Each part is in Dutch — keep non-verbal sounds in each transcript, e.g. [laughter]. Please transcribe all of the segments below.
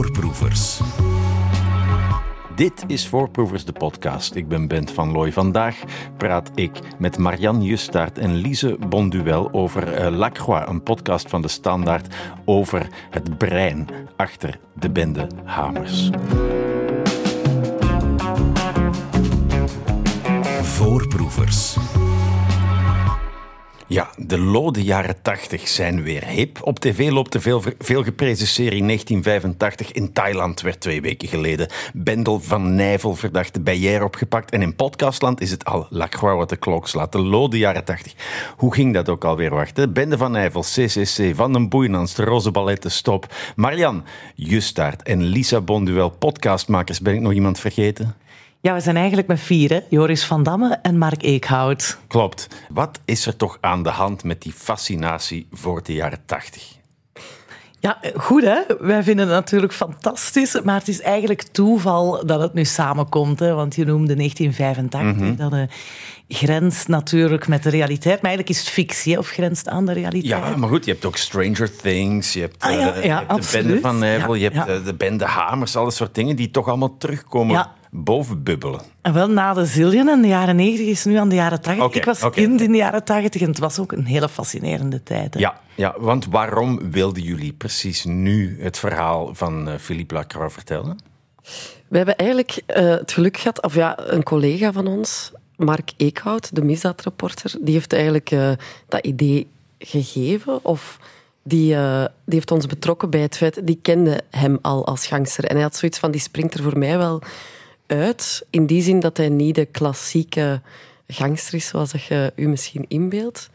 Voorproevers. Dit is Voorproevers, de podcast. Ik ben Bent van Looy. Vandaag praat ik met Marianne Justaert en Lise Bonduel over uh, Lacroix, een podcast van de Standaard over het brein achter de bende Hamers. Voorproevers. Ja, de lode jaren 80 zijn weer hip. Op tv loopt de veel, veel geprezen serie 1985. In Thailand werd twee weken geleden Bendel van Nijvel verdachte Beyer opgepakt. En in podcastland is het al Lacroix wat de klok slaat. De lode jaren 80. Hoe ging dat ook alweer? Wachten. Bende van Nijvel, CCC, Van den Boeinans, de Roze Balletten, Stop. Marian Justaert en Lisa Bonduel, podcastmakers. Ben ik nog iemand vergeten? Ja, we zijn eigenlijk met vier. Joris van Damme en Mark Eekhout. Klopt. Wat is er toch aan de hand met die fascinatie voor de jaren tachtig? Ja, goed hè. Wij vinden het natuurlijk fantastisch, maar het is eigenlijk toeval dat het nu samenkomt. Hè? Want je noemde 1985, mm dat uh, grenst natuurlijk met de realiteit. Maar eigenlijk is het fictie, of grenst aan de realiteit. Ja, maar goed, je hebt ook Stranger Things, je hebt, ah, ja, de bende van Nijvel, je hebt uh, de bende Hamers, alle soort dingen die toch allemaal terugkomen boven bubbelen. En wel na de Zillion in de jaren 90 is nu aan de jaren 80. ik was kind in de jaren 80 en het was ook een hele fascinerende tijd. Hè? Ja, ja, want waarom wilden jullie precies nu het verhaal van uh, Philippe Lacroix vertellen? We hebben eigenlijk uh, het geluk gehad, of ja, een collega van ons, Mark Eekhout, de misdaadreporter, die heeft eigenlijk uh, dat idee gegeven of die, uh, die heeft ons betrokken bij het feit, die kende hem al als gangster. En hij had zoiets van, die springt er voor mij wel uit. In die zin dat hij niet de klassieke gangster is zoals dat je u misschien inbeeldt.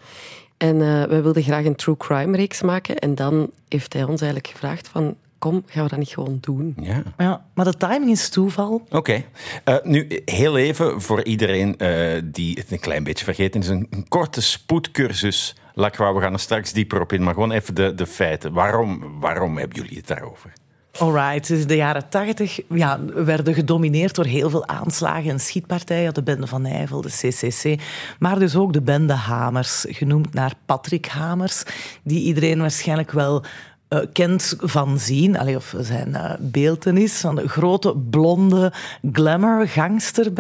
En uh, wij wilden graag een true crime reeks maken. En dan heeft hij ons eigenlijk gevraagd van... Kom, gaan we dat niet gewoon doen? Ja. ja maar de timing is toeval. Oké. Uh, nu, heel even voor iedereen uh, die het een klein beetje vergeten is. Een, een korte spoedcursus Lacroix. We gaan er straks dieper op in, maar gewoon even de, de feiten. Waarom, waarom hebben jullie het daarover? Alright, dus de jaren tachtig ja, werden gedomineerd door heel veel aanslagen en schietpartijen. De bende van Nijvel, de CCC, maar dus ook de bende Hamers, genoemd naar Patrick Hamers, die iedereen waarschijnlijk wel uh, kent van zien, of zijn uh, beeltenis, van de grote blonde glamour gangster.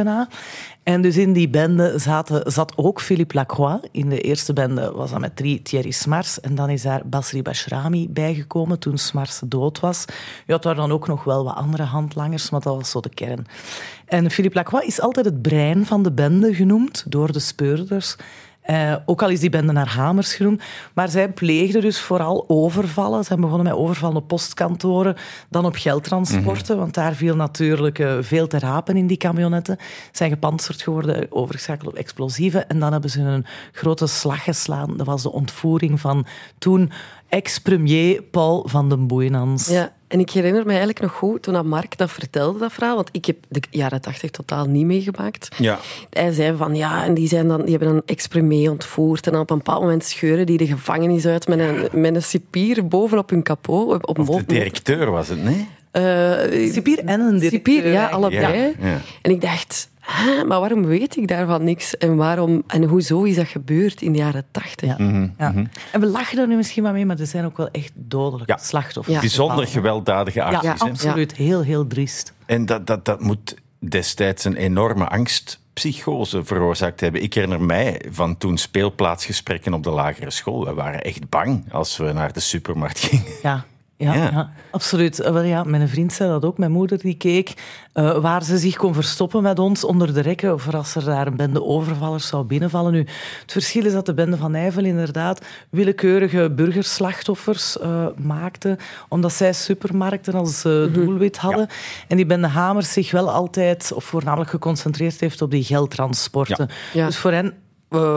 En dus in die bende zaten, zat ook Philippe Lacroix. In de eerste bende was dat met drie Thierry Smars. En dan is daar Basri Bashrami bijgekomen toen Smars dood was. Je had daar dan ook nog wel wat andere handlangers, maar dat was zo de kern. En Philippe Lacroix is altijd het brein van de bende genoemd door de speurders. Uh, ook al is die bende naar Hamers genoemd. Maar zij pleegden dus vooral overvallen. Ze zijn begonnen met overvallen op postkantoren, dan op geldtransporten, mm want daar viel natuurlijk uh, veel te rapen in die camionetten. Zijn gepantserd geworden, overgeschakeld op explosieven. En dan hebben ze een grote slag geslaan. Dat was de ontvoering van toen ex-premier Paul van den Boeinans. Ja, en ik herinner me eigenlijk nog goed toen Mark dat vertelde, dat verhaal, want ik heb de jaren tachtig totaal niet meegemaakt. Ja. Hij zei van ja, en die, zijn dan, die hebben een ex-premier ontvoerd en dan op een bepaald moment scheuren die de gevangenis uit met een, met een cipier bovenop hun kapot. Op of de directeur was het, nee? Uh, cipier en een directeur. Cipier, ja, allebei. Ja. En ik dacht, maar waarom weet ik daarvan niks? En, waarom, en hoezo is dat gebeurd in de jaren tachtig? Ja. Mhm, ja. Mhm. En we lachen er nu misschien maar mee, maar er zijn ook wel echt dodelijke slachtoffers. Bijzonder gewelddadige acties. Ja, absoluut. Heel, heel driest. En dat, dat, dat moet destijds een enorme angstpsychose veroorzaakt hebben. Ik herinner mij van toen speelplaatsgesprekken op de lagere school. We waren echt bang als we naar de supermarkt gingen. Ja, ja, ja. absoluut. Eh, wel, ja, mijn vriend zei dat ook. Mijn moeder die keek uh, waar ze zich kon verstoppen met ons onder de rekken voor als er daar een bende overvallers zou binnenvallen. Nu, het verschil is dat de bende van Nijvel inderdaad willekeurige burgerslachtoffers uh, maakte, omdat zij supermarkten als uh, doelwit hadden. En die bende Hamers zich wel altijd, of voornamelijk geconcentreerd heeft op die geldtransporten. Dus voor hen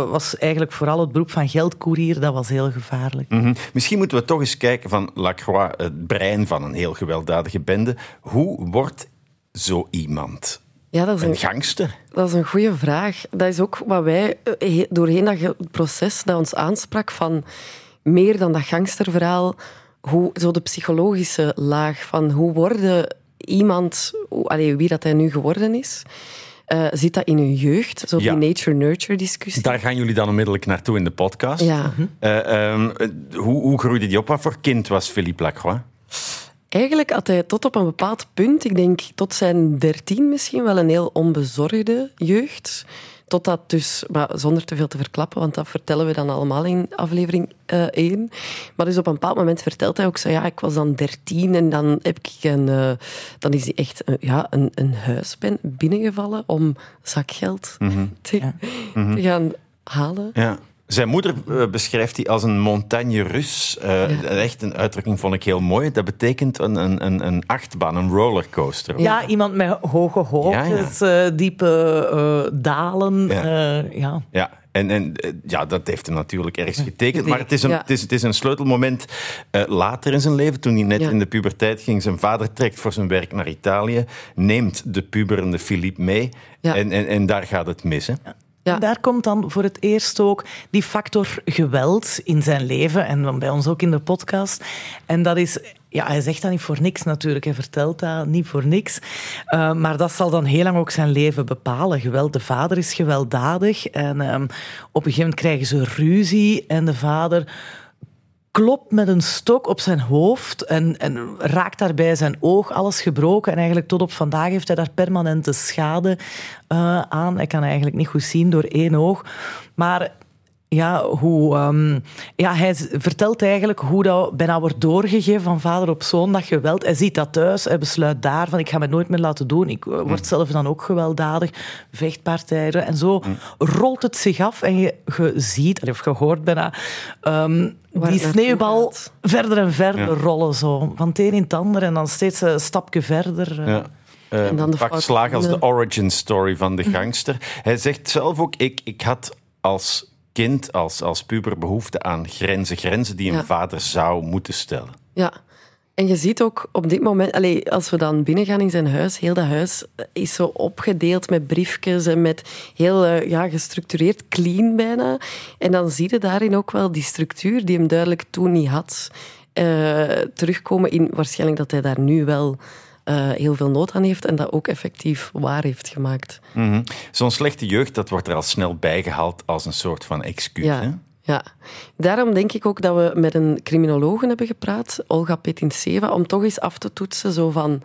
was eigenlijk vooral het beroep van geldkoerier, dat was heel gevaarlijk. Mhm. Misschien moeten we toch eens kijken van Lacroix, het brein van een heel gewelddadige bende. Hoe wordt zo iemand ja, dat is een, een, gangster? Dat is een goede vraag. Dat is ook wat wij eh, doorheen dat proces dat ons aansprak van meer dan dat gangsterverhaal, hoe, zo de psychologische laag van hoe worden iemand, allee, wie dat hij nu geworden is, uh, zit dat in hun jeugd? Zo die nature-nurture discussie. Daar gaan jullie dan onmiddellijk naartoe in de podcast. Ja. Uh, um, hoe, hoe groeide die op? Wat voor kind was Philippe Lacroix? Eigenlijk had hij tot op een bepaald punt, ik denk tot zijn dertien misschien, wel een heel onbezorgde jeugd. Totdat dus, maar zonder te veel te verklappen, want dat vertellen we dan allemaal in aflevering 1. Uh, maar dus op een bepaald moment vertelt hij ook zo, ja, ik was dan 13 en dan heb ik een, uh, dan is hij echt een, ja, een, een huis ben binnengevallen om zakgeld mm -hmm. te, ja. te, gaan halen. Ja. Zijn moeder uh, beschrijft hij als een montagne Rus. Uh, ja. Echt een uitdrukking vond ik heel mooi. Dat betekent een, een, een achtbaan, een rollercoaster. Ja, iemand met hoge hoogtes, ja, ja. diepe dalen. ja. ja. En, en ja, dat heeft hem natuurlijk ergens getekend. Maar het is een, het is, het is een sleutelmoment uh, later in zijn leven, toen hij net ja. in de puberteit ging. Zijn vader trekt voor zijn werk naar Italië, neemt de puberende Philippe mee. Ja. En, en, en daar gaat het mis. Hè? Daar komt dan voor het eerst ook die factor geweld in zijn leven en dan bij ons ook in de podcast. En dat is ja, hij zegt dat niet voor niks natuurlijk. Hij vertelt dat niet voor niks. Uh, maar dat zal dan heel lang ook zijn leven bepalen. Geweld, de vader is gewelddadig. En um, op een gegeven moment krijgen ze ruzie. En de vader klopt met een stok op zijn hoofd en, en, raakt daarbij zijn oog, alles gebroken. En eigenlijk tot op vandaag heeft hij daar permanente schade uh, aan. Hij kan eigenlijk niet goed zien door één oog. Maar ja, hoe, um, ja, hij vertelt eigenlijk hoe dat bijna wordt doorgegeven van vader op zoon, dat geweld. Hij ziet dat thuis, hij besluit daar van ik ga me nooit meer laten doen. Ik word mm. zelf dan ook gewelddadig, vechtpartijen. En zo mm. rolt het zich af en je, je ziet, of je hoort bijna, um, die sneeuwbal verder en verder ja. rollen. Zo. Van het een in het ander en dan steeds een stapje verder. Ja. Uh, en dan de pak slaag als de origin story van de gangster. Hij zegt zelf ook, ik, ik had als kind, als, als puber, behoefte aan grenzen. Grenzen die een ja. vader zou moeten stellen. Ja. En je ziet ook op dit moment, allez, als we dan binnengaan in zijn huis, heel dat huis is zo opgedeeld met briefjes en met heel uh, ja, gestructureerd, clean bijna. En dan zie je daarin ook wel die structuur die hem duidelijk toen niet had, uh, terugkomen in waarschijnlijk dat hij daar nu wel uh, heel veel nood aan heeft en dat ook effectief waar heeft gemaakt. Mm -hmm. Zo'n slechte jeugd, dat wordt er al snel bijgehaald als een soort van excuus. Ja. Hè? Ja, daarom denk ik ook dat we met een criminologe hebben gepraat, Olga Petinseva, om toch eens af te toetsen zo van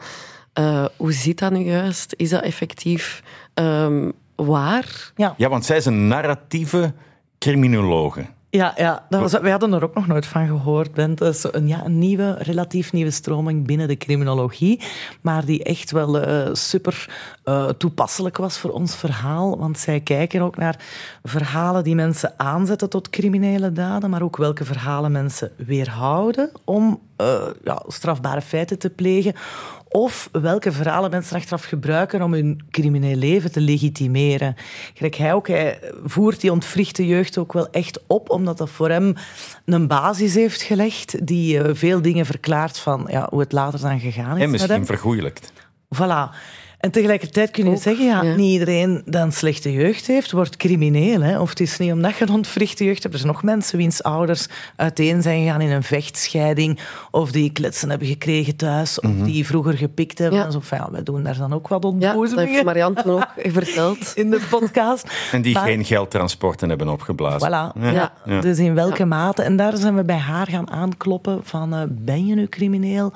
uh, hoe zit dat nu juist? Is dat effectief um, waar? Ja. ja, want zij is een narratieve criminologe. Ja, ja dat was, wij hadden er ook nog nooit van gehoord. Bent. Een, ja, een nieuwe, relatief nieuwe stroming binnen de criminologie, maar die echt wel uh, super uh, toepasselijk was voor ons verhaal. Want zij kijken ook naar verhalen die mensen aanzetten tot criminele daden, maar ook welke verhalen mensen weerhouden om uh, ja, strafbare feiten te plegen. Of welke verhalen mensen achteraf gebruiken om hun crimineel leven te legitimeren. Gelijk hij ook, hij voert die ontwrichte jeugd ook wel echt op, omdat dat voor hem een basis heeft gelegd die uh, veel dingen verklaart van ja, hoe het later dan gegaan is. En misschien vergoeilijkt. Voilà. En tegelijkertijd kun je ook, zeggen, ja, ja, niet iedereen die een slechte jeugd heeft, wordt crimineel. Hè? Of het is niet omdat je een ontwrichte jeugd hebt. Er zijn nog mensen wiens ouders uiteen zijn gegaan in een vechtscheiding, of die kletsen hebben gekregen thuis, of mm -hmm. die vroeger gepikt hebben. Ja. Wij doen daar dan ook wat ontboezemingen. Ja, dat heeft Marianne ook [laughs] verteld. In de podcast. En die maar, geen geldtransporten hebben opgeblazen. Voilà. Ja. ja. Dus in welke mate? En daar zijn we bij haar gaan aankloppen van, uh, ben je nu crimineel?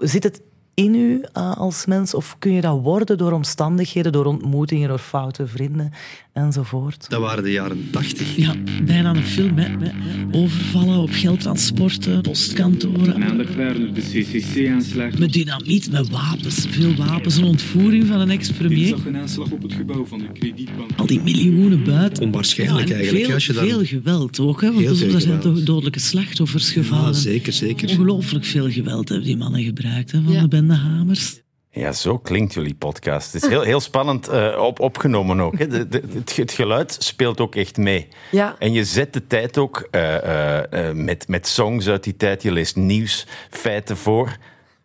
Zit het in u uh, als mens? Of kun je dat worden door omstandigheden, door ontmoetingen, door foute vrienden enzovoort? Dat waren de jaren tachtig. Ja, bijna een film. Hè. Overvallen op geldtransporten, postkantoren. Maandag waren er de CCC-aanslag. Met dynamiet, met wapens. Veel wapens. Een ontvoering van een ex-premier. zag een aanslag op het gebouw van de kredietbank. Al die miljoenen buiten. Onwaarschijnlijk ja, eigenlijk. Veel, als je dan... veel geweld ook. Hè, want er zijn toch dodelijke slachtoffers gevallen. Ja, zeker, zeker. Ongelooflijk veel geweld hebben die mannen gebruikt hè, van ja. de bende Hamers. Ja, zo klinkt jullie podcast. Het is heel, heel spannend uh, op, opgenomen ook. Hè. De, de, het, het, geluid speelt ook echt mee. Ja. En je zet de tijd ook uh, uh, met, met songs uit die tijd. Je leest nieuws, feiten voor.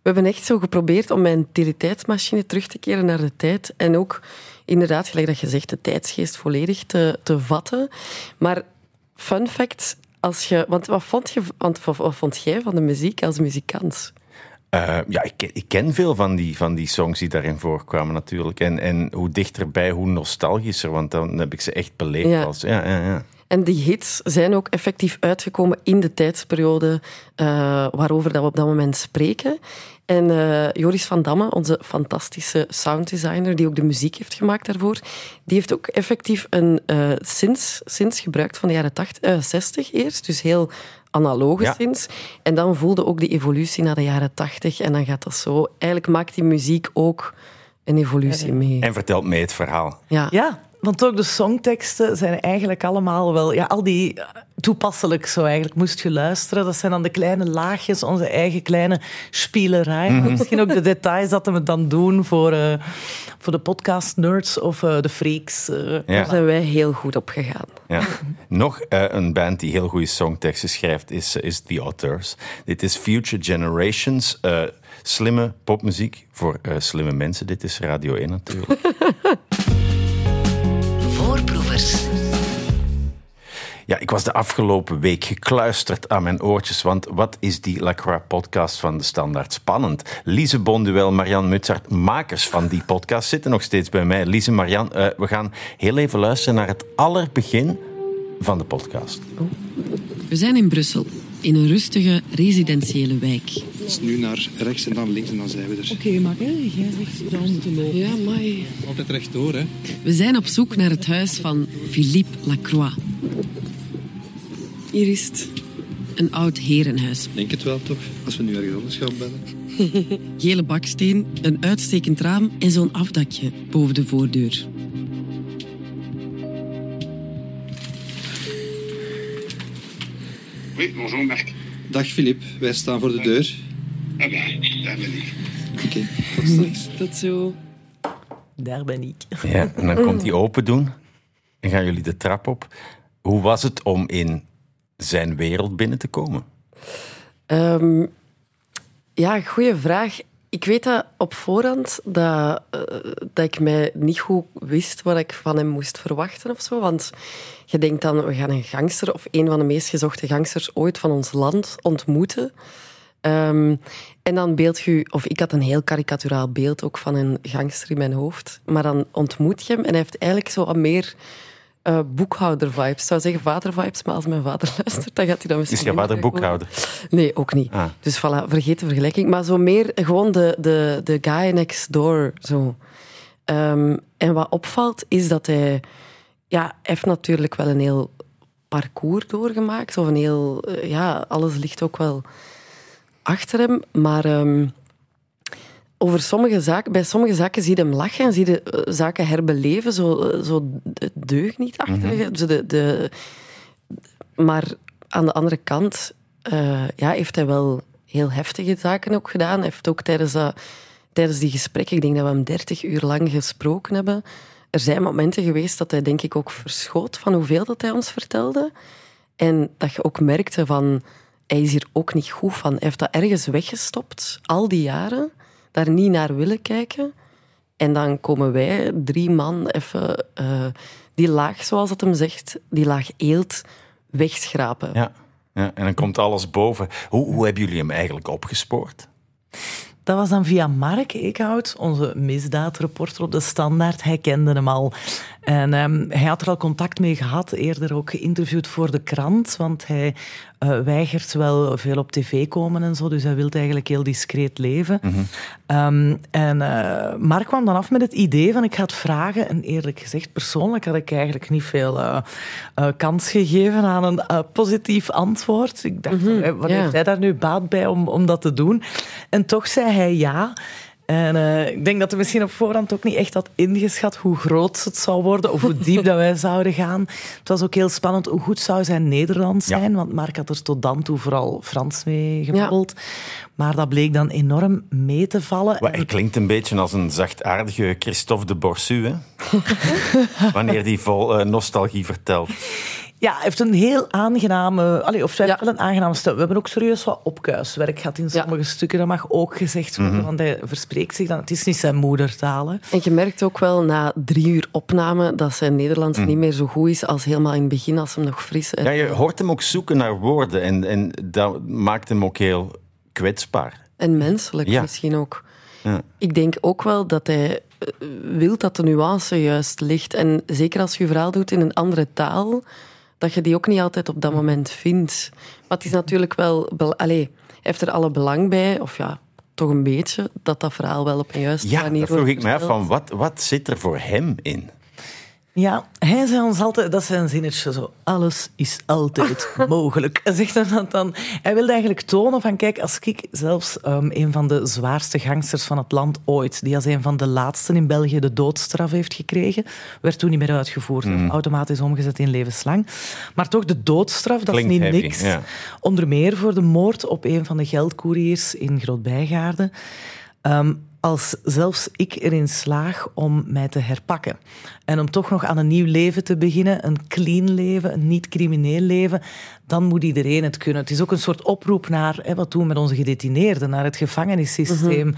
We hebben echt zo geprobeerd om mijn teletijdsmachine terug te keren naar de tijd. En ook inderdaad, gelijk dat je zegt, de tijdsgeest volledig te, te vatten. Maar fun fact, als je, want wat vond, je, want wat vond jij van de muziek als muzikant? Uh, ja, ik ken, ik ken, veel van die, van die songs die daarin voorkwamen natuurlijk. En, en hoe dichterbij, hoe nostalgischer, want dan heb ik ze echt beleefd. Ja. Als, ja, ja, ja. En die hits zijn ook effectief uitgekomen in de tijdsperiode uh, waarover dat we op dat moment spreken. En uh, Joris van Damme, onze fantastische sounddesigner, die ook de muziek heeft gemaakt daarvoor, die heeft ook effectief een uh, sinds, sinds gebruikt van de jaren 80, 60 eerst. Dus heel analoge Ja. sinds. En dan voelde ook die evolutie naar de jaren 80. En dan gaat dat zo. Eigenlijk maakt die muziek ook een evolutie mee. En vertelt mee het verhaal. Ja. Ja, want ook de songteksten zijn eigenlijk allemaal wel... Ja, al die eh, toepasselijk zo eigenlijk. Moest je luisteren, dat zijn dan de kleine laagjes, onze eigen kleine spielerij. Maar Misschien ook de details dat we het dan doen voor, eh, voor de podcast-nerds of eh, de freaks. eh. Ja. Daar zijn wij heel goed op gegaan. Ja. Nog eh, een band die heel goede songteksten schrijft is, is The Authors. Dit is Future Generations. eh, slimme popmuziek voor eh, slimme mensen. Dit is Radio 1 natuurlijk. [laughs] Ja, ik was de afgelopen week gekluisterd aan mijn oortjes, want wat is die Lacroix-podcast van de Standaard spannend. Lise Bonduel, Marian Mutsart, makers van die podcast, zitten nog steeds bij mij. Lise, Marian, eh, we gaan heel even luisteren naar het allerbegin van de podcast. We zijn in Brussel, in een rustige residentiële wijk. Dus nu naar rechts en dan links en dan zijn we er. Oké, maar jij zegt dan moeten lopen. Ja, maar... Altijd rechtdoor, hè? We zijn op zoek naar het huis van Philippe Lacroix. Hier is het. Een oud herenhuis. Denk het wel, toch? Als we nu ergens anders gaan bellen. [laughs] Gele baksteen, een uitstekend raam en zo'n afdakje boven de voordeur. Oui, bonjour Marc. Dag Filip, wij staan voor de deur. Ah daar ben ik. Oké, tot straks. [laughs] Tot zo. Daar ben ik. Ja, en dan komt hij open doen en gaan jullie de trap op. Hoe was het om in zijn wereld binnen te komen? Ehm, ja, goede vraag. Ik weet dat op voorhand dat, eh, dat ik mij niet goed wist wat ik van hem moest verwachten of zo. Want je denkt dan, we gaan een gangster of een van de meest gezochte gangsters ooit van ons land ontmoeten. Ehm, en dan beeld je, of ik had een heel karikaturaal beeld ook van een gangster in mijn hoofd. Maar dan ontmoet je hem en hij heeft eigenlijk zo meer eh, boekhouder-vibes. Ik zou zeggen vader-vibes, maar als mijn vader [laughs] luistert, dan gaat hij dat misschien Is je vader boekhouder? Nee, ook niet. Ah. Dus voilà, vergeet de vergelijking. Maar zo meer gewoon de, de, de guy next door. Zo. Ehm, en wat opvalt, is dat hij... Ja, hij heeft natuurlijk wel een heel parcours doorgemaakt. Of een heel... eh, Ja, alles ligt ook wel achter hem. Maar ehm, over sommige zaken, bij sommige zaken zie je hem lachen en zie je eh, zaken herbeleven. Zo, eh, zo het deugnietachtige. Zo de, de, maar aan de andere kant eh, ja, heeft hij wel heel heftige zaken ook gedaan. Hij heeft ook tijdens, dat, tijdens die gesprekken, ik denk dat we hem dertig uur lang gesproken hebben, er zijn momenten geweest dat hij denk ik ook verschoot van hoeveel dat hij ons vertelde. En dat je ook merkte van, hij is hier ook niet goed van. Hij heeft dat ergens weggestopt, al die jaren, daar niet naar willen kijken. En dan komen wij, drie man, even eh, die laag, zoals het hem zegt, die laag eelt, wegschrapen. Ja. ja. En dan komt alles boven. Hoe, hoe hebben jullie hem eigenlijk opgespoord? Dat was dan via Mark Eekhout, onze misdaadreporter op de Standaard. Hij kende hem al. En ehm, hij had er al contact mee gehad, eerder ook geïnterviewd voor de krant, want hij eh, weigert wel veel op tv komen en zo, dus hij wil eigenlijk heel discreet leven. Ehm, en eh, Mark kwam dan af met het idee van ik ga het vragen. En eerlijk gezegd, persoonlijk had ik eigenlijk niet veel eh, kans gegeven aan een positief antwoord. Ik dacht, eh, wat heeft hij daar nu baat bij om, om dat te doen? En toch zei hij ja. En eh, ik denk dat hij misschien op voorhand ook niet echt had ingeschat hoe groot het zou worden of hoe [laughs] diep dat wij zouden gaan. Het was ook heel spannend hoe goed zou zijn Nederlands Ja. zijn, want Mark had er tot dan toe vooral Frans mee gebabbeld. Maar dat bleek dan enorm mee te vallen. Hij klinkt een beetje als een zachtaardige Christophe de Borsu, hè? [laughs] Wanneer die vol eh, nostalgie vertelt. Ja, hij heeft een heel aangename... Allee, of heeft Ja. wel een aangename stem. We hebben ook serieus wat opkuiswerk gehad in Ja. sommige stukken. Dat mag ook gezegd worden, want hij verspreekt zich dan. Het is niet zijn moedertaal. hè. En je merkt ook wel na drie uur opname dat zijn Nederlands niet meer zo goed is als helemaal in het begin, als hem nog fris Ja, je hoort hem ook zoeken naar woorden en, en dat maakt hem ook heel kwetsbaar. En menselijk Ja. misschien ook. Ja. Ik denk ook wel dat hij eh, wil dat de nuance juist ligt. En zeker als je je verhaal doet in een andere taal, dat je die ook niet altijd op dat moment vindt. Maar het is natuurlijk wel... wel allee, heeft er alle belang bij, of ja, toch een beetje, dat dat verhaal wel op een juiste Ja, manier dat vroeg wordt ik me af van wat, wat zit er voor hem in? Ja, hij zei ons altijd, dat is zijn zinnetje zo, alles is altijd [laughs] mogelijk. Hij zegt dan, dat dan, hij wilde eigenlijk tonen van, kijk, als ik zelfs ehm, een van de zwaarste gangsters van het land ooit, die als een van de laatsten in België de doodstraf heeft gekregen, werd toen niet meer uitgevoerd, of automatisch omgezet in levenslang. Maar toch, de doodstraf, dat Klinkt is niet heavy, niks. ja. Onder meer voor de moord op een van de geldcouriers in Grootbijgaarden. Ehm, als zelfs ik erin slaag om mij te herpakken. En om toch nog aan een nieuw leven te beginnen, een clean leven, een niet-crimineel leven, dan moet iedereen het kunnen. Het is ook een soort oproep naar, hè, wat doen we met onze gedetineerden, naar het gevangenissysteem.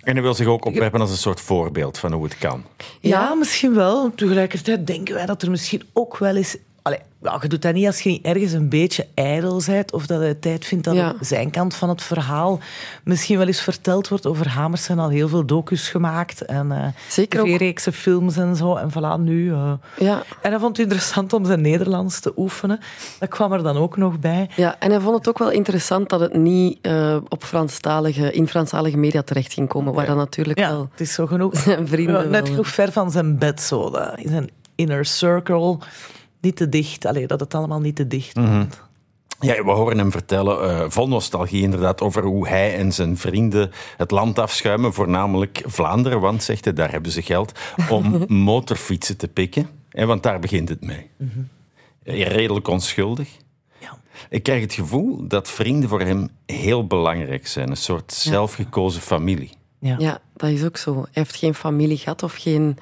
En hij wil zich ook opwerpen als een soort voorbeeld van hoe het kan. Ja, misschien wel. Tegelijkertijd denken wij dat er misschien ook wel eens... Allee, je doet dat niet als je ergens een beetje ijdel bent of dat hij tijd vindt dat Ja. zijn kant van het verhaal misschien wel eens verteld wordt. Over Hamers zijn al heel veel docus gemaakt en eh Zeker ook. tv-reekse films en zo. En voilà, nu... eh. Ja. En hij vond het interessant om zijn Nederlands te oefenen. Dat kwam er dan ook nog bij. Ja, en hij vond het ook wel interessant dat het niet eh, op Franstalige, in Franstalige media terecht ging komen, waar dan natuurlijk Ja, wel het is zo genoeg. [laughs] zijn vrienden Ja, net genoeg ver van zijn bed, zo. In zijn inner circle. Niet te dicht. Allee, dat het allemaal niet te dicht wordt. Ja, we horen hem vertellen, eh, vol nostalgie inderdaad, over hoe hij en zijn vrienden het land afschuimen, voornamelijk Vlaanderen, want, zegt hij, daar hebben ze geld, om [laughs] motorfietsen te pikken. En want daar begint het mee. Eh, Redelijk onschuldig. Ja. Ik krijg het gevoel dat vrienden voor hem heel belangrijk zijn. Een soort zelfgekozen familie. Ja. Ja, dat is ook zo. Hij heeft geen familie gehad of geen...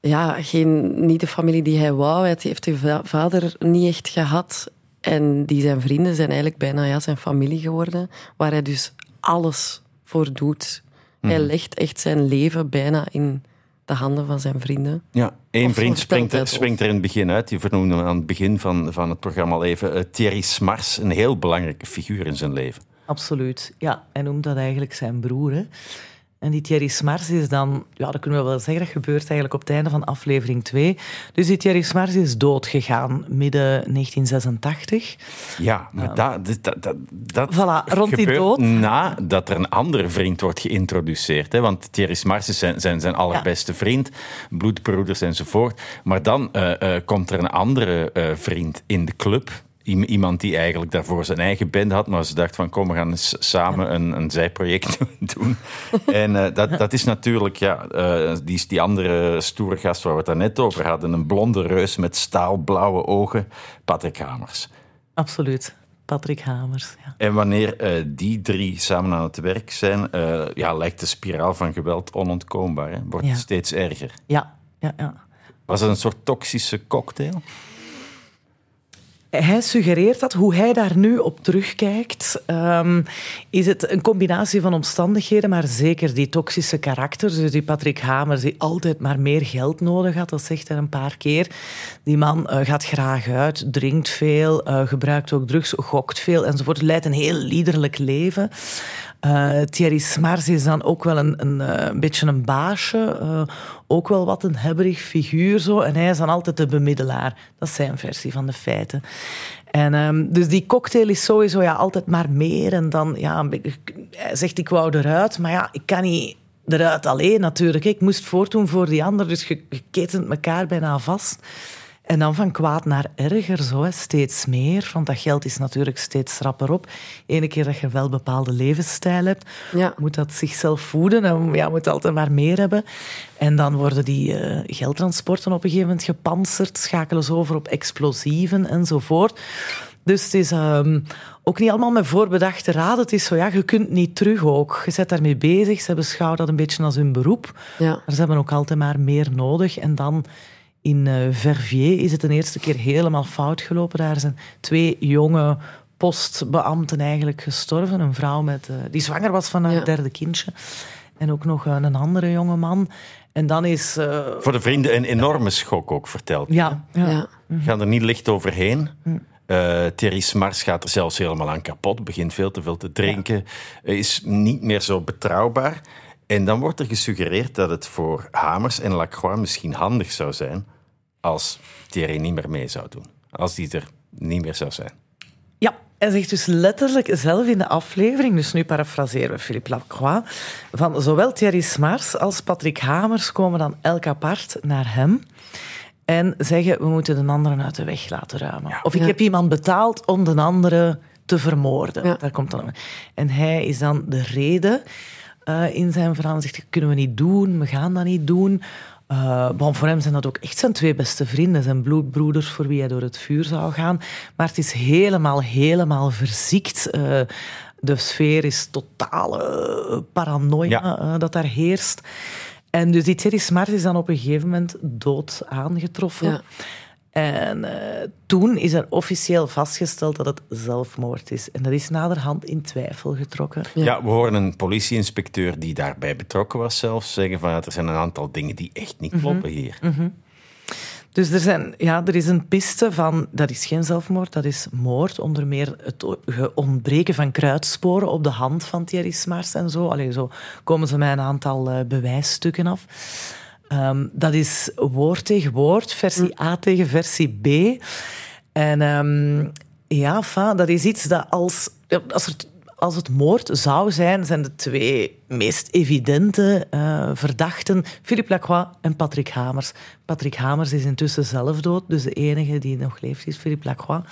Ja, geen, niet de familie die hij wou. Hij heeft de va- vader niet echt gehad. En die zijn vrienden zijn eigenlijk bijna ja, zijn familie geworden. Waar hij dus alles voor doet. Hij legt echt zijn leven bijna in de handen van zijn vrienden. Ja, één vriend springt, er- het springt er in het begin uit. Je vernoemde hem aan het begin van, van het programma al even. eh, Thierry Smars, een heel belangrijke figuur in zijn leven. Absoluut. Ja, hij noemt dat eigenlijk zijn broer. Hè. En die Thierry Smars is dan, ja, dat kunnen we wel zeggen, dat gebeurt eigenlijk op het einde van aflevering 2. Dus die Thierry Smars is doodgegaan midden 1986. Ja, maar dat, dat, dat, dat, dat Voilà, rond die dood. nadat er een andere vriend wordt geïntroduceerd. Hè? Want Thierry Smars is zijn, zijn, zijn allerbeste vriend, bloedbroeders enzovoort. Maar dan eh, eh, komt er een andere eh, vriend in de club. Iemand die eigenlijk daarvoor zijn eigen band had, maar ze dacht van kom, we gaan eens samen een, een zijproject [laughs] doen. En eh, dat, dat is natuurlijk, ja, eh, die, die andere stoere gast waar we het daarnet over hadden, een blonde reus met staalblauwe ogen, Patrick Hamers. Absoluut. Patrick Hamers. Ja. En wanneer eh, die drie samen aan het werk zijn, ja, lijkt de spiraal van geweld onontkoombaar. Hè? Wordt Ja. steeds erger. Ja, ja, ja. Was het een soort toxische cocktail? Hij suggereert dat, hoe hij daar nu op terugkijkt, ehm, is het een combinatie van omstandigheden, maar zeker die toxische karakters. Dus die Patrick Hamers, die altijd maar meer geld nodig had, dat zegt hij een paar keer. Die man eh, gaat graag uit, drinkt veel, eh, gebruikt ook drugs, gokt veel enzovoort. Leidt een heel liederlijk leven. Eh, Thierry Smars is dan ook wel een, een, eh, een beetje een baasje. eh, ook wel wat een hebberig figuur. Zo. En hij is dan altijd de bemiddelaar. Dat is zijn versie van de feiten. En, ehm, dus die cocktail is sowieso ja, altijd maar meer. En dan, ja, hij zegt ik wou eruit. Maar ja, ik kan niet eruit alleen natuurlijk. Ik moest voortdoen voor die ander. Dus je, je ketent elkaar bijna vast. En dan van kwaad naar erger, zo, hè. steeds meer. Want dat geld is natuurlijk steeds rapper op. Ene keer dat je wel een bepaalde levensstijl hebt, Ja. moet dat zichzelf voeden en ja, moet altijd maar meer hebben. En dan worden die eh, geldtransporten op een gegeven moment gepantserd, schakelen ze over op explosieven enzovoort. Dus het is ehm, ook niet allemaal met voorbedachte raad. Het is zo, ja, je kunt niet terug ook. Je bent daarmee bezig. Ze beschouwen dat een beetje als hun beroep. Ja. Maar ze hebben ook altijd maar meer nodig. En dan in eh, Verviers is het een eerste keer helemaal fout gelopen. Daar zijn twee jonge postbeambten eigenlijk gestorven. Een vrouw met, eh, die zwanger was van haar Ja. derde kindje. En ook nog eh, een andere jonge man. En dan is... eh, Voor de vrienden een enorme schok ook verteld. ja, ja. Ja. Gaan er niet licht overheen. Eh Thierry Smars gaat er zelfs helemaal aan kapot. Begint veel te veel te drinken. Is niet meer zo betrouwbaar. En dan wordt er gesuggereerd dat het voor Hamers en Lacroix misschien handig zou zijn als Thierry niet meer mee zou doen. als die er niet meer zou zijn. Ja, hij zegt dus letterlijk zelf in de aflevering, dus nu parafraseren we Philippe Lacroix, van zowel Thierry Smars als Patrick Hamers komen dan elk apart naar hem en zeggen we moeten de anderen uit de weg laten ruimen. Of ik Ja. heb iemand betaald om de andere te vermoorden. Ja. Daar komt dan. En hij is dan de reden eh, in zijn verhaal. Hij zegt, dat kunnen we niet doen, we gaan dat niet doen. Eh, bon, voor hem zijn dat ook echt zijn twee beste vrienden, zijn bloedbroeders voor wie hij door het vuur zou gaan. Maar het is helemaal, helemaal verziekt. Eh, de sfeer is totale paranoia Ja. eh, dat daar heerst. En dus die Thierry Smart is dan op een gegeven moment dood aangetroffen. Ja. En eh, toen is er officieel vastgesteld dat het zelfmoord is. En dat is naderhand in twijfel getrokken. Ja. we horen een politieinspecteur die daarbij betrokken was zelfs zeggen van er zijn een aantal dingen die echt niet kloppen hier. Dus er, zijn, ja, er is een piste van, dat is geen zelfmoord, dat is moord. Onder meer het ontbreken van kruidsporen op de hand van Thierry Smars en zo. Allee, zo komen ze met een aantal eh, bewijsstukken af. Ehm, dat is woord tegen woord, versie A tegen versie B. En ehm, ja, enfin, dat is iets dat als, als, er, als het moord zou zijn, zijn de twee meest evidente eh, verdachten Philippe Lacroix en Patrick Hamers. Patrick Hamers is intussen zelf dood, dus de enige die nog leeft is Philippe Lacroix.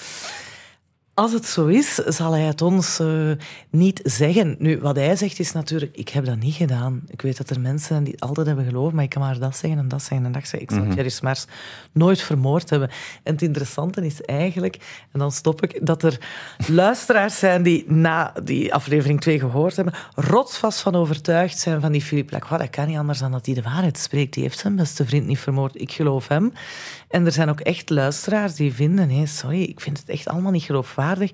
Als het zo is, zal hij het ons eh, niet zeggen. Nu, wat hij zegt is natuurlijk, ik heb dat niet gedaan. Ik weet dat er mensen zijn die altijd hebben geloofd, maar ik kan maar dat zeggen en dat zeggen en dat zeggen. Ik zou Thierry Smars nooit vermoord hebben. En het interessante is eigenlijk, en dan stop ik, dat er [laughs] luisteraars zijn die na die aflevering 2 gehoord hebben, rotsvast van overtuigd zijn van die Philippe Lacroix. Dat kan niet anders dan dat hij de waarheid spreekt. Die heeft zijn beste vriend niet vermoord. Ik geloof hem. En er zijn ook echt luisteraars die vinden, sorry, ik vind het echt allemaal niet geloofwaardig.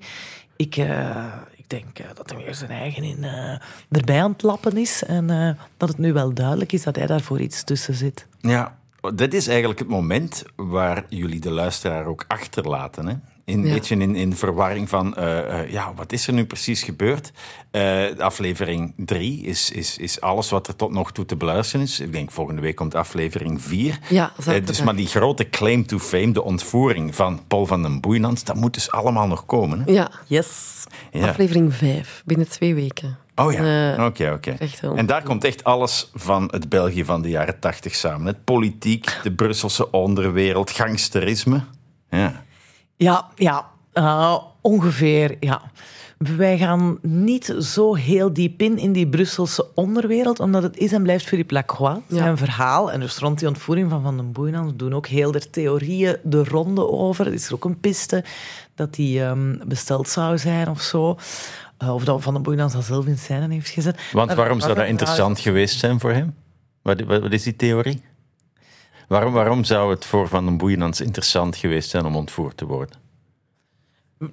Ik, eh, ik denk eh, dat hij weer zijn eigen in, eh, erbij aan het lappen is. En dat het nu wel duidelijk is dat hij daarvoor iets tussen zit. Ja, dit is eigenlijk het moment waar jullie de luisteraar ook achterlaten. Hè? In, Een Ja. beetje in, in verwarring van, eh, eh, ja, wat is er nu precies gebeurd? Eh, aflevering 3 is, is, is alles wat er tot nog toe te beluisteren is. Ik denk volgende week komt aflevering 4. Ja, dus maar die grote claim to fame, de ontvoering van Paul van den Boeinans, dat moet dus allemaal nog komen. Hè? Ja, Yes. Ja. aflevering 5, binnen twee weken. Oh ja, oké, oké. En daar komt echt alles van het België van de jaren tachtig samen. Het politiek, de Brusselse onderwereld, gangsterisme. Ja. Ja, ja eh, ongeveer, ja. Wij gaan niet zo heel diep in in die Brusselse onderwereld, omdat het is en blijft Philippe Lacroix, zijn Ja. verhaal. En dus rond die ontvoering van Van den Boeinans doen ook heel de theorieën de ronde over. Er is er ook een piste dat die ehm, besteld zou zijn of zo. Eh, of dat Van den Boeinans dat zelf in scène heeft gezet. Want waarom zou dat interessant geweest zijn voor hem? Wat, wat, wat is die theorie? Waarom, waarom zou het voor Van den Boeinans interessant geweest zijn om ontvoerd te worden?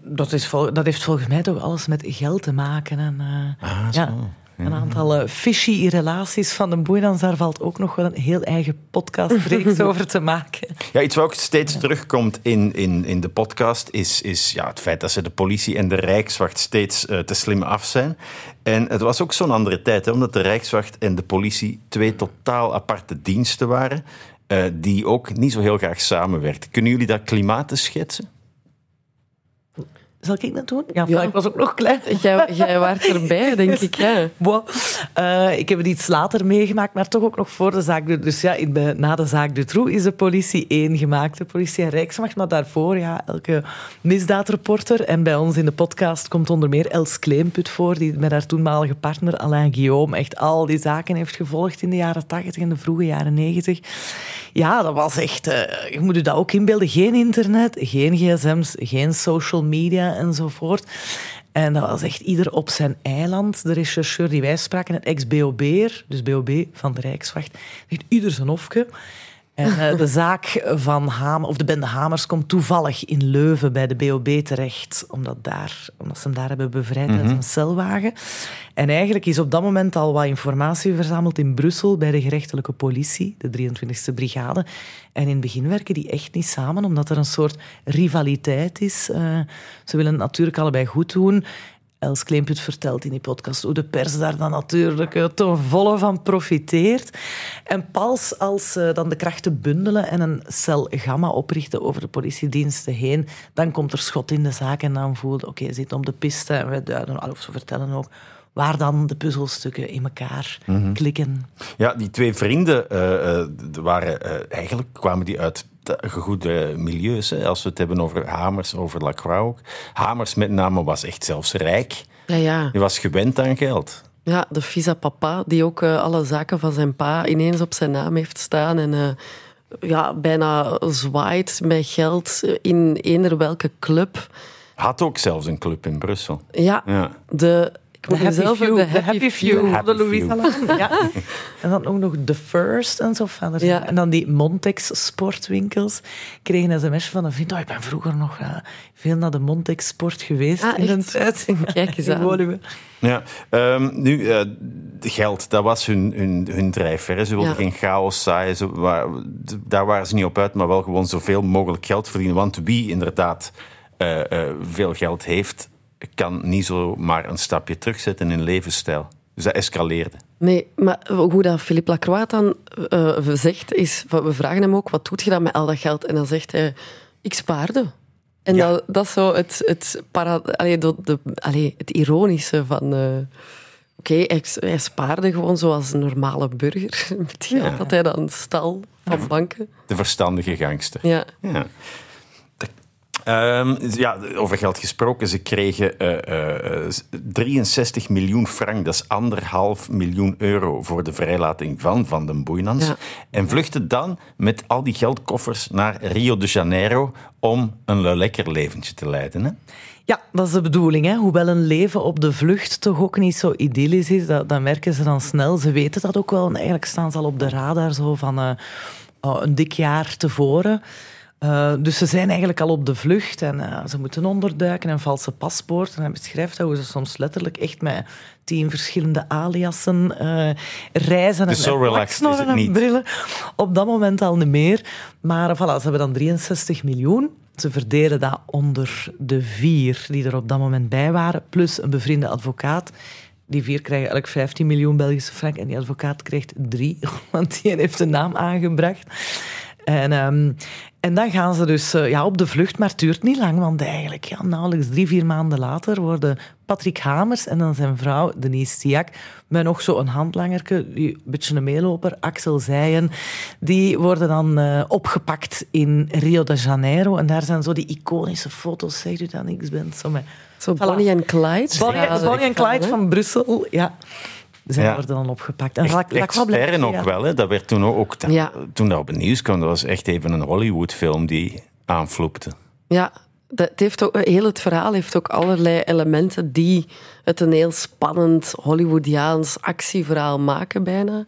Dat, is vol- dat heeft volgens mij toch alles met geld te maken. En, eh, Ah, ja, zo. Een aantal eh, fishy relaties van de Boeinans, daar valt ook nog wel een heel eigen podcastreeks [laughs] over te maken. Ja, iets wat ook steeds terugkomt in, in, in de podcast is, is ja, het feit dat ze de politie en de Rijkswacht steeds eh, te slim af zijn. En het was ook zo'n andere tijd, hè, omdat de Rijkswacht en de politie twee totaal aparte diensten waren, die ook niet zo heel graag samenwerkten. Kunnen jullie dat klimaat schetsen? Zal ik dat doen? Ja, Ja. ik was ook nog klein. [laughs] Jij, jij waart erbij, denk ik. [laughs] Bon, eh, ik heb het iets later meegemaakt, maar toch ook nog voor de zaak. Dus ja, in de- na de zaak Dutroux is de politie één gemaakt, de politie en Rijksmacht. Maar daarvoor, ja, elke misdaadreporter. En bij ons in de podcast komt onder meer Els Kleemput voor, die met haar toenmalige partner Alain Guillaume echt al die zaken heeft gevolgd in de jaren tachtig en de vroege jaren negentig. Ja, dat was echt... eh, je moet je dat ook inbeelden. Geen internet, geen gsm's, geen social media enzovoort. En dat was echt ieder op zijn eiland. De rechercheur die wij spraken, het ex-BOB'er, dus BOB van de Rijkswacht, echt ieder zijn hofje. En eh, de zaak van Hamer, of de bende Hamers, komt toevallig in Leuven bij de BOB terecht, omdat, daar, omdat ze hem daar hebben bevrijd uit een celwagen. En eigenlijk is op dat moment al wat informatie verzameld in Brussel bij de gerechtelijke politie, de 23e brigade. En in het begin werken die echt niet samen, omdat er een soort rivaliteit is. Eh, ze willen het natuurlijk allebei goed doen. Els Kleemput vertelt in die podcast hoe de pers daar dan natuurlijk ten volle van profiteert. En pas als ze dan de krachten bundelen en een cel gamma oprichten over de politiediensten heen, dan komt er schot in de zaak en dan voelt oké, okay, zit op de piste en we duiden, of ze vertellen ook waar dan de puzzelstukken in elkaar Mhm. klikken. Ja, die twee vrienden eh, eh, waren, eh, eigenlijk kwamen die uit goede milieus. Hè. Als we het hebben over Hamers, over Lacroix ook. Hamers met name was echt zelfs rijk. Ja, ja. Die was gewend aan geld. Ja, de visa papa, die ook uh, alle zaken van zijn pa ineens op zijn naam heeft staan. En uh, ja, bijna zwaait met geld in eender welke club. Had ook zelfs een club in Brussel. Ja, ja. de... De happy, few, de happy, happy Few, de, happy de Louise [laughs] ja. En dan ook nog The First en zo verder. Ja. En dan die Montex sportwinkels. Ik kreeg een sms van een vriend. Oh, ik ben vroeger nog uh, veel naar de Montex sport geweest ah, in een tijd. Kijk eens [laughs] aan. Ja, um, nu, uh, geld, dat was hun, hun, hun drijfveer. Ze wilden ja. geen chaos zaaien. Ze, waar, daar waren ze niet op uit, maar wel gewoon zoveel mogelijk geld verdienen. Want wie inderdaad uh, veel geld heeft, kan niet zomaar een stapje terugzetten in levensstijl. Dus dat escaleerde. Nee, maar hoe dat Philippe Lacroix dan uh, zegt, is... We vragen hem ook, wat doet je dan met al dat geld? En dan zegt hij, ik spaarde. En ja. dat, dat is zo het, het, para, allee, de, de, allee, het ironische van... Uh, Oké, okay, hij, hij, spaarde gewoon zoals een normale burger. [laughs] Met geld ja. dat hij dan stal van banken. De verstandige gangster. Ja. ja. Um, ja, over geld gesproken. Ze kregen uh, uh, 63 miljoen frank, dat is anderhalf miljoen euro voor de vrijlating van Van den Boeinans. Ja. En vluchten dan met al die geldkoffers naar Rio de Janeiro om een lekker leventje te leiden. Hè? Ja, dat is de bedoeling. Hè? Hoewel een leven op de vlucht toch ook niet zo idyllisch is, dat, dat merken ze dan snel. Ze weten dat ook wel. En eigenlijk staan ze al op de radar zo van uh, een dik jaar tevoren. Uh, dus ze zijn eigenlijk al op de vlucht en uh, ze moeten onderduiken en valse paspoorten. En hij beschrijft hoe ze soms letterlijk echt met tien verschillende aliasen uh, reizen. Dus en zo relaxed is het niet. Brillen. Op dat moment al niet meer. Maar voilà, ze hebben dan 63 miljoen. Ze verdelen dat onder de vier die er op dat moment bij waren, plus een bevriende advocaat. Die vier krijgen elk 15 miljoen Belgische frank en die advocaat krijgt drie, [laughs] want die heeft de naam aangebracht. En, um, en dan gaan ze dus uh, ja, op de vlucht, maar het duurt niet lang, want eigenlijk ja, nauwelijks drie, vier maanden later worden Patrick Hamers en dan zijn vrouw Denise Stiak met nog zo'n handlangerke, een beetje een meeloper, Axel Zijen, die worden dan uh, opgepakt in Rio de Janeiro. En daar zijn zo die iconische foto's, zegt u dat niks bent? Zo, met, zo Bonnie en Clyde. Bonnie, ja, Bonnie en Clyde van Brussel, ja. Zij ja. worden dan opgepakt. En echt, extern ook wel, hè. dat werd toen ook, dat, ja. toen dat op het nieuws kwam, dat was echt even een Hollywood-film die aanvloepte. Ja, dat heeft ook, heel het verhaal heeft ook allerlei elementen die het een heel spannend Hollywoodiaans actieverhaal maken bijna.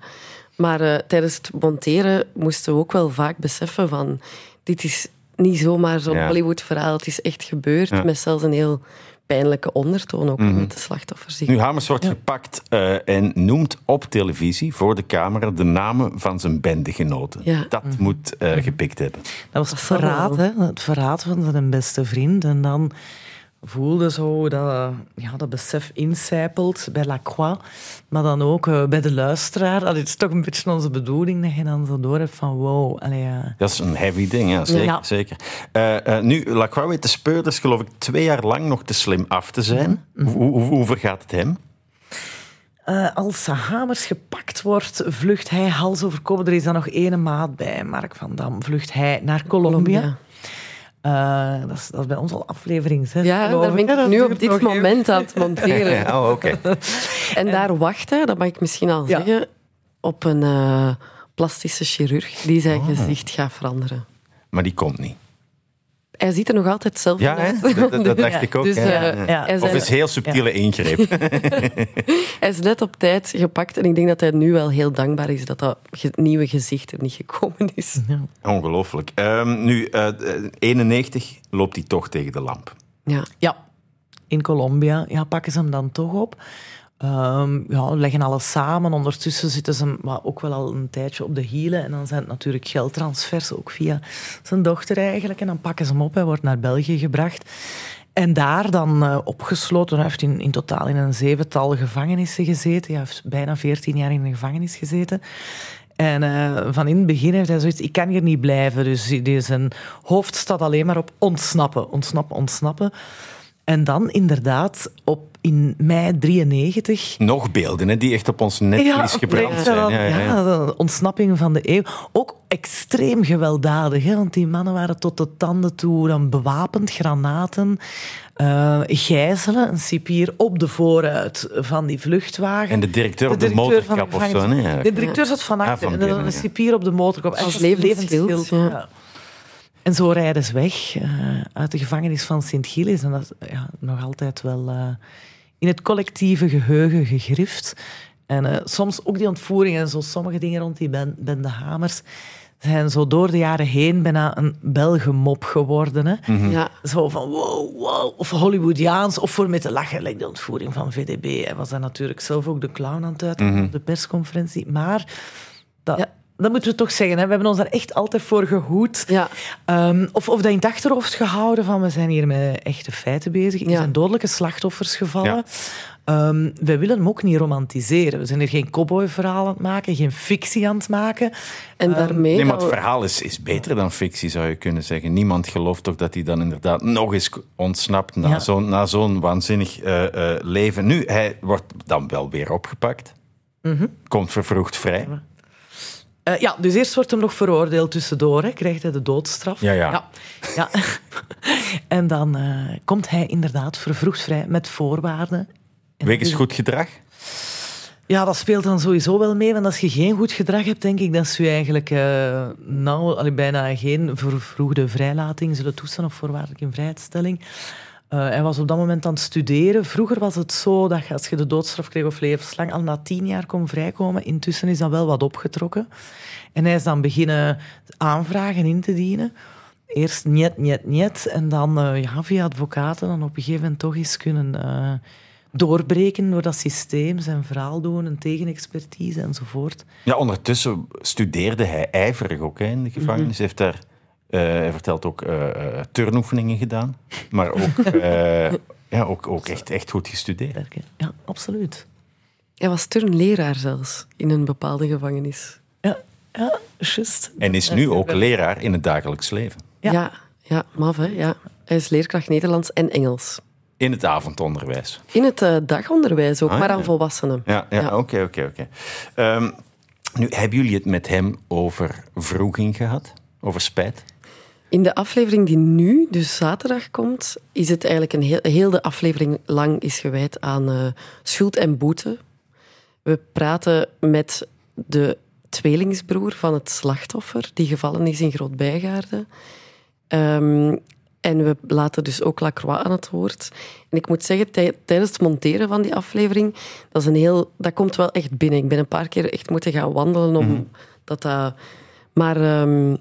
Maar uh, tijdens het monteren moesten we ook wel vaak beseffen van dit is niet zomaar zo'n ja. Hollywood-verhaal, het is echt gebeurd, ja. met zelfs een heel pijnlijke ondertoon ook mm-hmm. met de slachtoffers. Nu, Hamers wordt ja. gepakt uh, en noemt op televisie voor de camera de namen van zijn bendegenoten. Ja. Dat mm-hmm. moet uh, gepikt hebben. Dat was het verraad, hè? het verraad van zijn beste vriend. En dan voelde zo dat, ja, dat besef incijpelt bij Lacroix, maar dan ook uh, bij de luisteraar. Dat is toch een beetje onze bedoeling, dat je dan zo door hebt van wow. Allee, uh. Dat is een heavy ding, ja, zeker. Ja. zeker. Uh, nu, Lacroix weet de speurders geloof ik twee jaar lang nog te slim af te zijn. Mm-hmm. Hoe, hoe, hoe vergaat het hem? Uh, als Hamers gepakt wordt, vlucht hij hals over kop. Er is dan nog ene maat bij, Mark van Dam. Vlucht hij naar Colombia. Colombia. Uh, dat, is, dat, is, bij ons al aflevering 6. Ja, daar ben ik ja, nu op dit moment even. aan het monteren. [laughs] oh, okay. [laughs] en daar wachten, dat mag ik misschien al ja. zeggen, op een uh, plastische chirurg die zijn oh. gezicht gaat veranderen. Maar die komt niet. Hij ziet er nog altijd ja, uit. Dat, dat, dat, dacht [laughs] ik ook. Dus, uh, ja. Of is heel subtiele ingreep. [laughs] hij is net op tijd gepakt en ik denk dat hij nu wel heel dankbaar is dat dat nieuwe gezicht er niet gekomen is. [laughs] Ongelooflijk. Um, nu, uh, 91 loopt hij toch tegen de lamp. Ja. ja. In Colombia ja, pakken ze hem dan toch op. Um, ja, leggen alles samen. Ondertussen zitten ze ook wel al een tijdje op de hielen. En dan zijn het natuurlijk geldtransfers, ook via zijn dochter eigenlijk. En dan pakken ze hem op. Hij wordt naar België gebracht. En daar dan uh, opgesloten. Hij heeft in, in totaal in een zevental gevangenissen gezeten. Hij heeft bijna veertien jaar in de gevangenis gezeten. En uh, van in het begin heeft hij zoiets, ik kan hier niet blijven. Dus zijn hoofd staat alleen maar op ontsnappen, ontsnappen, ontsnappen. En dan inderdaad op in mei 93. Nog beelden hè, die echt op ons netvlies ja, gebrand zijn. ja, ja, ja. de ontsnapping van de eeuw. Ook extreem gewelddadig, hè, want die mannen waren tot de tanden toe dan bewapend, granaten, uh, gijzelen, een cipier op de vooruit van die vluchtwagen. En de directeur op de, de motorkap of zo? Nee, de directeur zat van achter ah, en een cipier op de motorkap. Als levensschild. Ja. En zo rijden ze weg uh, uit de gevangenis van Sint-Gilles. En dat ja, nog altijd wel uh, in het collectieve geheugen gegrift. En uh, soms ook die ontvoeringen en zo sommige dingen rond die ben, bende Hamers zijn zo door de jaren heen bijna een Belgemop geworden. Hè? Mm -hmm. ja. Zo van wow, wow. Of Hollywoodiaans, of voor met te lachen. Like de ontvoering van VDB. Hij was dan natuurlijk zelf ook de clown aan het uit mm -hmm. op de persconferentie. Maar dat, ja dat moeten we toch zeggen. Hè. We hebben ons daar echt altijd voor gehoed. Ja. Um, of, of dat in het achterhoofd gehouden van we zijn hier met echte feiten bezig. Er zijn dodelijke slachtoffers gevallen. Ja. Um, we willen hem ook niet romantiseren. We zijn er geen cowboy-verhaal aan het maken, geen fictie aan het maken. En um, daarmee... Nee, maar het verhaal is, is beter dan fictie, zou je kunnen zeggen. Niemand gelooft toch dat hij dan inderdaad nog eens ontsnapt na ja. zo'n zo'n waanzinnig uh, uh, leven. Nu, hij wordt dan wel weer opgepakt. Mm -hmm. Komt vervroegd vrij. Uh, ja, dus eerst wordt hem nog veroordeeld tussendoor. Hè. Krijgt hij de doodstraf. Ja, ja. ja. ja. [laughs] en dan uh, komt hij inderdaad vervroegd vrij met voorwaarden. Wegens goed gedrag? Ja, dat speelt dan sowieso wel mee. Want als je geen goed gedrag hebt, denk ik dat je eigenlijk uh, nou, bijna geen vervroegde vrijlating zullen toestaan of voorwaardelijke vrijstelling. Uh, hij was op dat moment aan het studeren. Vroeger was het zo dat je, als je de doodstraf kreeg of levenslang al na tien jaar kon vrijkomen. Intussen is dat wel wat opgetrokken. En hij is dan beginnen aanvragen in te dienen. Eerst niet, niet, niet. En dan uh, ja, via advocaten dan op een gegeven moment toch eens kunnen uh, doorbreken door dat systeem. Zijn verhaal doen, een tegenexpertise enzovoort. Ja, ondertussen studeerde hij ijverig ook hè, in de gevangenis. Mm -hmm. Heeft daar hij vertelt ook uh, turnoefeningen gedaan, maar ook, uh, [laughs] ja, ook, ook echt, echt goed gestudeerd. Ja, absoluut. Hij was turnleraar zelfs in een bepaalde gevangenis. Ja, ja juist. En is nu ook leraar in het dagelijks leven. Ja, ja, ja maf, hè? Ja. Hij is leerkracht Nederlands en Engels. In het avondonderwijs? In het uh, dagonderwijs ook, ah, maar aan ja. volwassenen. Ja, ja, oké, oké, oké. Ehm, nu, hebben jullie het met hem over vroeging gehad? Over spijt? In de aflevering die nu, dus zaterdag komt, is het eigenlijk een heel, heel de aflevering lang is gewijd aan uh, schuld en boete. We praten met de tweelingsbroer van het slachtoffer, die gevallen is in Groot-Bijgaarden. Um, en we laten dus ook Lacroix aan het woord. En ik moet zeggen, tij tijdens het monteren van die aflevering, dat, is een heel, dat komt wel echt binnen. Ik ben een paar keer echt moeten gaan wandelen om mm -hmm. dat dat... Maar... Um,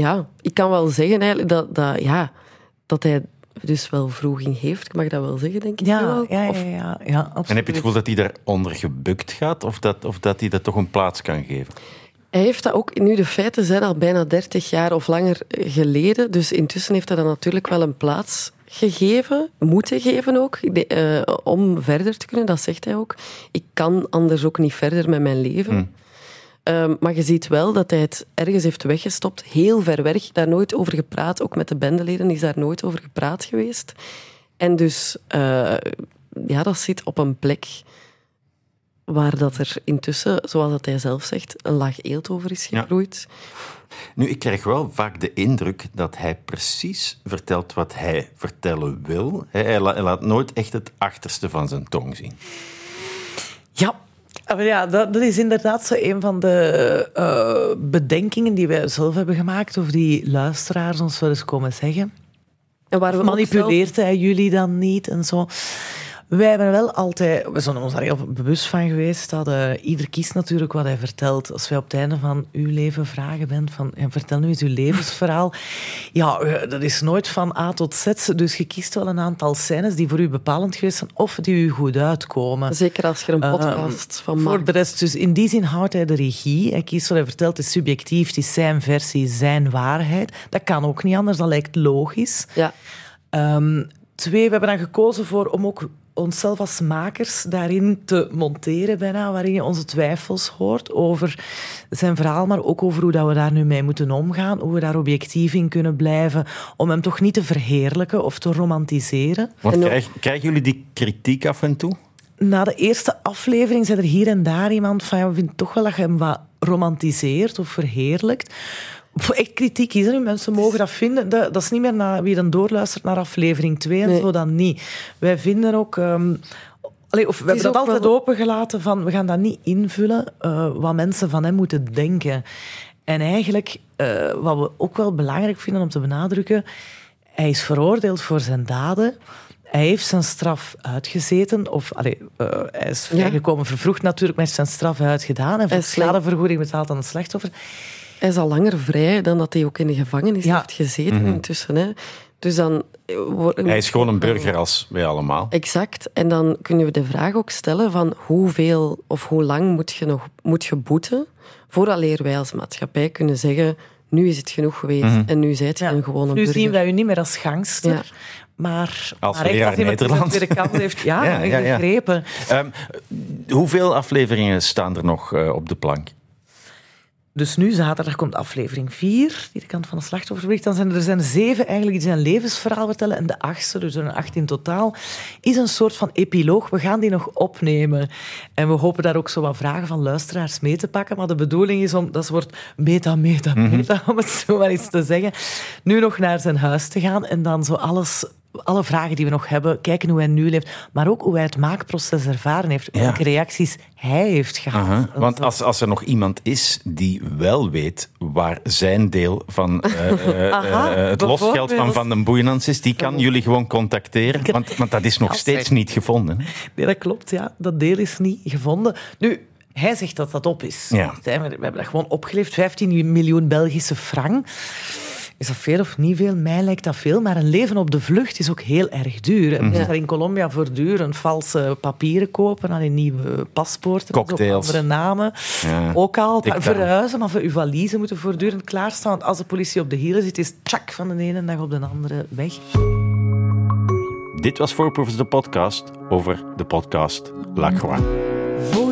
ja, ik kan wel zeggen eigenlijk dat, dat, ja, dat hij dus wel vroeging heeft. Ik mag dat wel zeggen, denk ik. Ja, wel. ja, ja, ja, ja, absoluut. En heb je het gevoel dat hij daaronder gebukt gaat of dat, of dat hij dat toch een plaats kan geven? Hij heeft dat ook, nu de feiten zijn al bijna 30 jaar of langer geleden, dus intussen heeft hij dat natuurlijk wel een plaats gegeven, moeten geven ook, de, uh, om verder te kunnen, dat zegt hij ook. Ik kan anders ook niet verder met mijn leven. Hmm. Um, maar je ziet wel dat hij het ergens heeft weggestopt, heel ver weg, daar nooit over gepraat. Ook met de bendeleden is daar nooit over gepraat geweest. En dus, uh, ja, dat zit op een plek waar dat er intussen, zoals dat hij zelf zegt, een laag eelt over is gegroeid. Ja. Nu, ik krijg wel vaak de indruk dat hij precies vertelt wat hij vertellen wil. Hij laat nooit echt het achterste van zijn tong zien. Ja, ja, dat, dat, is inderdaad zo een van de uh, bedenkingen die wij zelf hebben gemaakt, of die luisteraars ons wel eens komen zeggen. En waar we Manipuleert zelf... hij jullie dan niet en zo? Wij hebben wel altijd, we zijn ons daar heel bewust van geweest, dat uh, ieder kiest natuurlijk wat hij vertelt. Als wij op het einde van uw leven vragen bent van, ja, vertel nu eens uw levensverhaal. [laughs] Ja, uh, dat is nooit van A tot Z, dus je kiest wel een aantal scènes die voor u bepalend geweest zijn, of die u goed uitkomen. Zeker als je een podcast uh, van maakt. Voor de rest, dus in die zin houdt hij de regie. Hij kiest wat hij vertelt, is subjectief, het is zijn versie, zijn waarheid. Dat kan ook niet anders, dat lijkt logisch. Ja. Um, twee, we hebben dan gekozen voor om ook onszelf als makers daarin te monteren bijna, waarin je onze twijfels hoort over zijn verhaal, maar ook over hoe dat we daar nu mee moeten omgaan, hoe we daar objectief in kunnen blijven, om hem toch niet te verheerlijken of te romantiseren. Want krijg, krijgen jullie die kritiek af en toe? Na de eerste aflevering zei er hier en daar iemand van, ja, we vinden toch wel dat je hem wat romantiseert of verheerlijkt. Echt kritiek is er nu. Mensen mogen dat vinden. Dat, dat is niet meer naar wie dan doorluistert naar aflevering 2 en Nee. zo dan niet. Wij vinden ook. ehm, allee, of we hebben dat altijd wel- opengelaten van we gaan dat niet invullen eh, wat mensen van hem moeten denken. En eigenlijk, eh, wat we ook wel belangrijk vinden om te benadrukken, hij is veroordeeld voor zijn daden. Hij heeft zijn straf uitgezeten. Of, allee, eh, hij is vrijgekomen vervroegd natuurlijk, maar hij heeft zijn straf uitgedaan. En voor schadevergoeding betaald aan het slachtoffer. Hij is al langer vrij dan dat hij ook in de gevangenis Ja. heeft gezeten intussen. Hè. Dus dan... eh, wordt- Hij is gewoon een burger als wij allemaal. Exact. En dan kunnen we de vraag ook stellen van hoeveel of hoe lang moet je nog moet je boeten vooraleer wij als maatschappij kunnen zeggen nu is het genoeg geweest en nu zijt je Ja. een gewone nu burger. zien wij u niet meer als gangster, Ja. Als maar, maar leraar een tweede kans heeft [laughs] ja, Ja, ja, ja. gegrepen. Ehm, hoeveel afleveringen staan er nog eh, op de plank? Dus nu, zaterdag, komt aflevering 4, die de kant van de slachtoffer. Dan zijn er, er zijn zeven eigenlijk die zijn levensverhaal vertellen. En de achtste, dus er zijn acht in totaal, is een soort van epiloog. We gaan die nog opnemen. En we hopen daar ook zo wat vragen van luisteraars mee te pakken. Maar de bedoeling is om, dat wordt meta, meta, meta, om het zo maar eens te zeggen, nu nog naar zijn huis te gaan en dan zo alles... Alle vragen die we nog hebben, kijken hoe hij nu leeft, maar ook hoe hij het maakproces ervaren heeft, Ja. welke reacties hij heeft gehad. Want als, als er nog iemand is die wel weet waar zijn deel van eh, [laughs] eh, Aha, eh, het losgeld van. Van den Boejenans is, die kan jullie gewoon contacteren. Want, want dat is nog steeds niet gevonden. Nee, dat klopt, ja. Dat deel is niet gevonden. Nu, hij zegt dat dat op is. Ja. We hebben dat gewoon opgeleefd. 15 miljoen Belgische frank. Is dat veel of niet veel? Mij lijkt dat veel. Maar een leven op de vlucht is ook heel erg duur. Mhm. Je moet daar in Colombia voortdurend valse papieren kopen. Alleen nieuwe paspoorten. Cocktails. Andere namen. Ja. Ook al verhuizen. Of uw valiezen moeten voortdurend klaarstaan. Want als de politie op de hielen zit, is tjak van de ene dag op de andere weg. Dit was Voorproefs de podcast over de podcast La Croix. Voor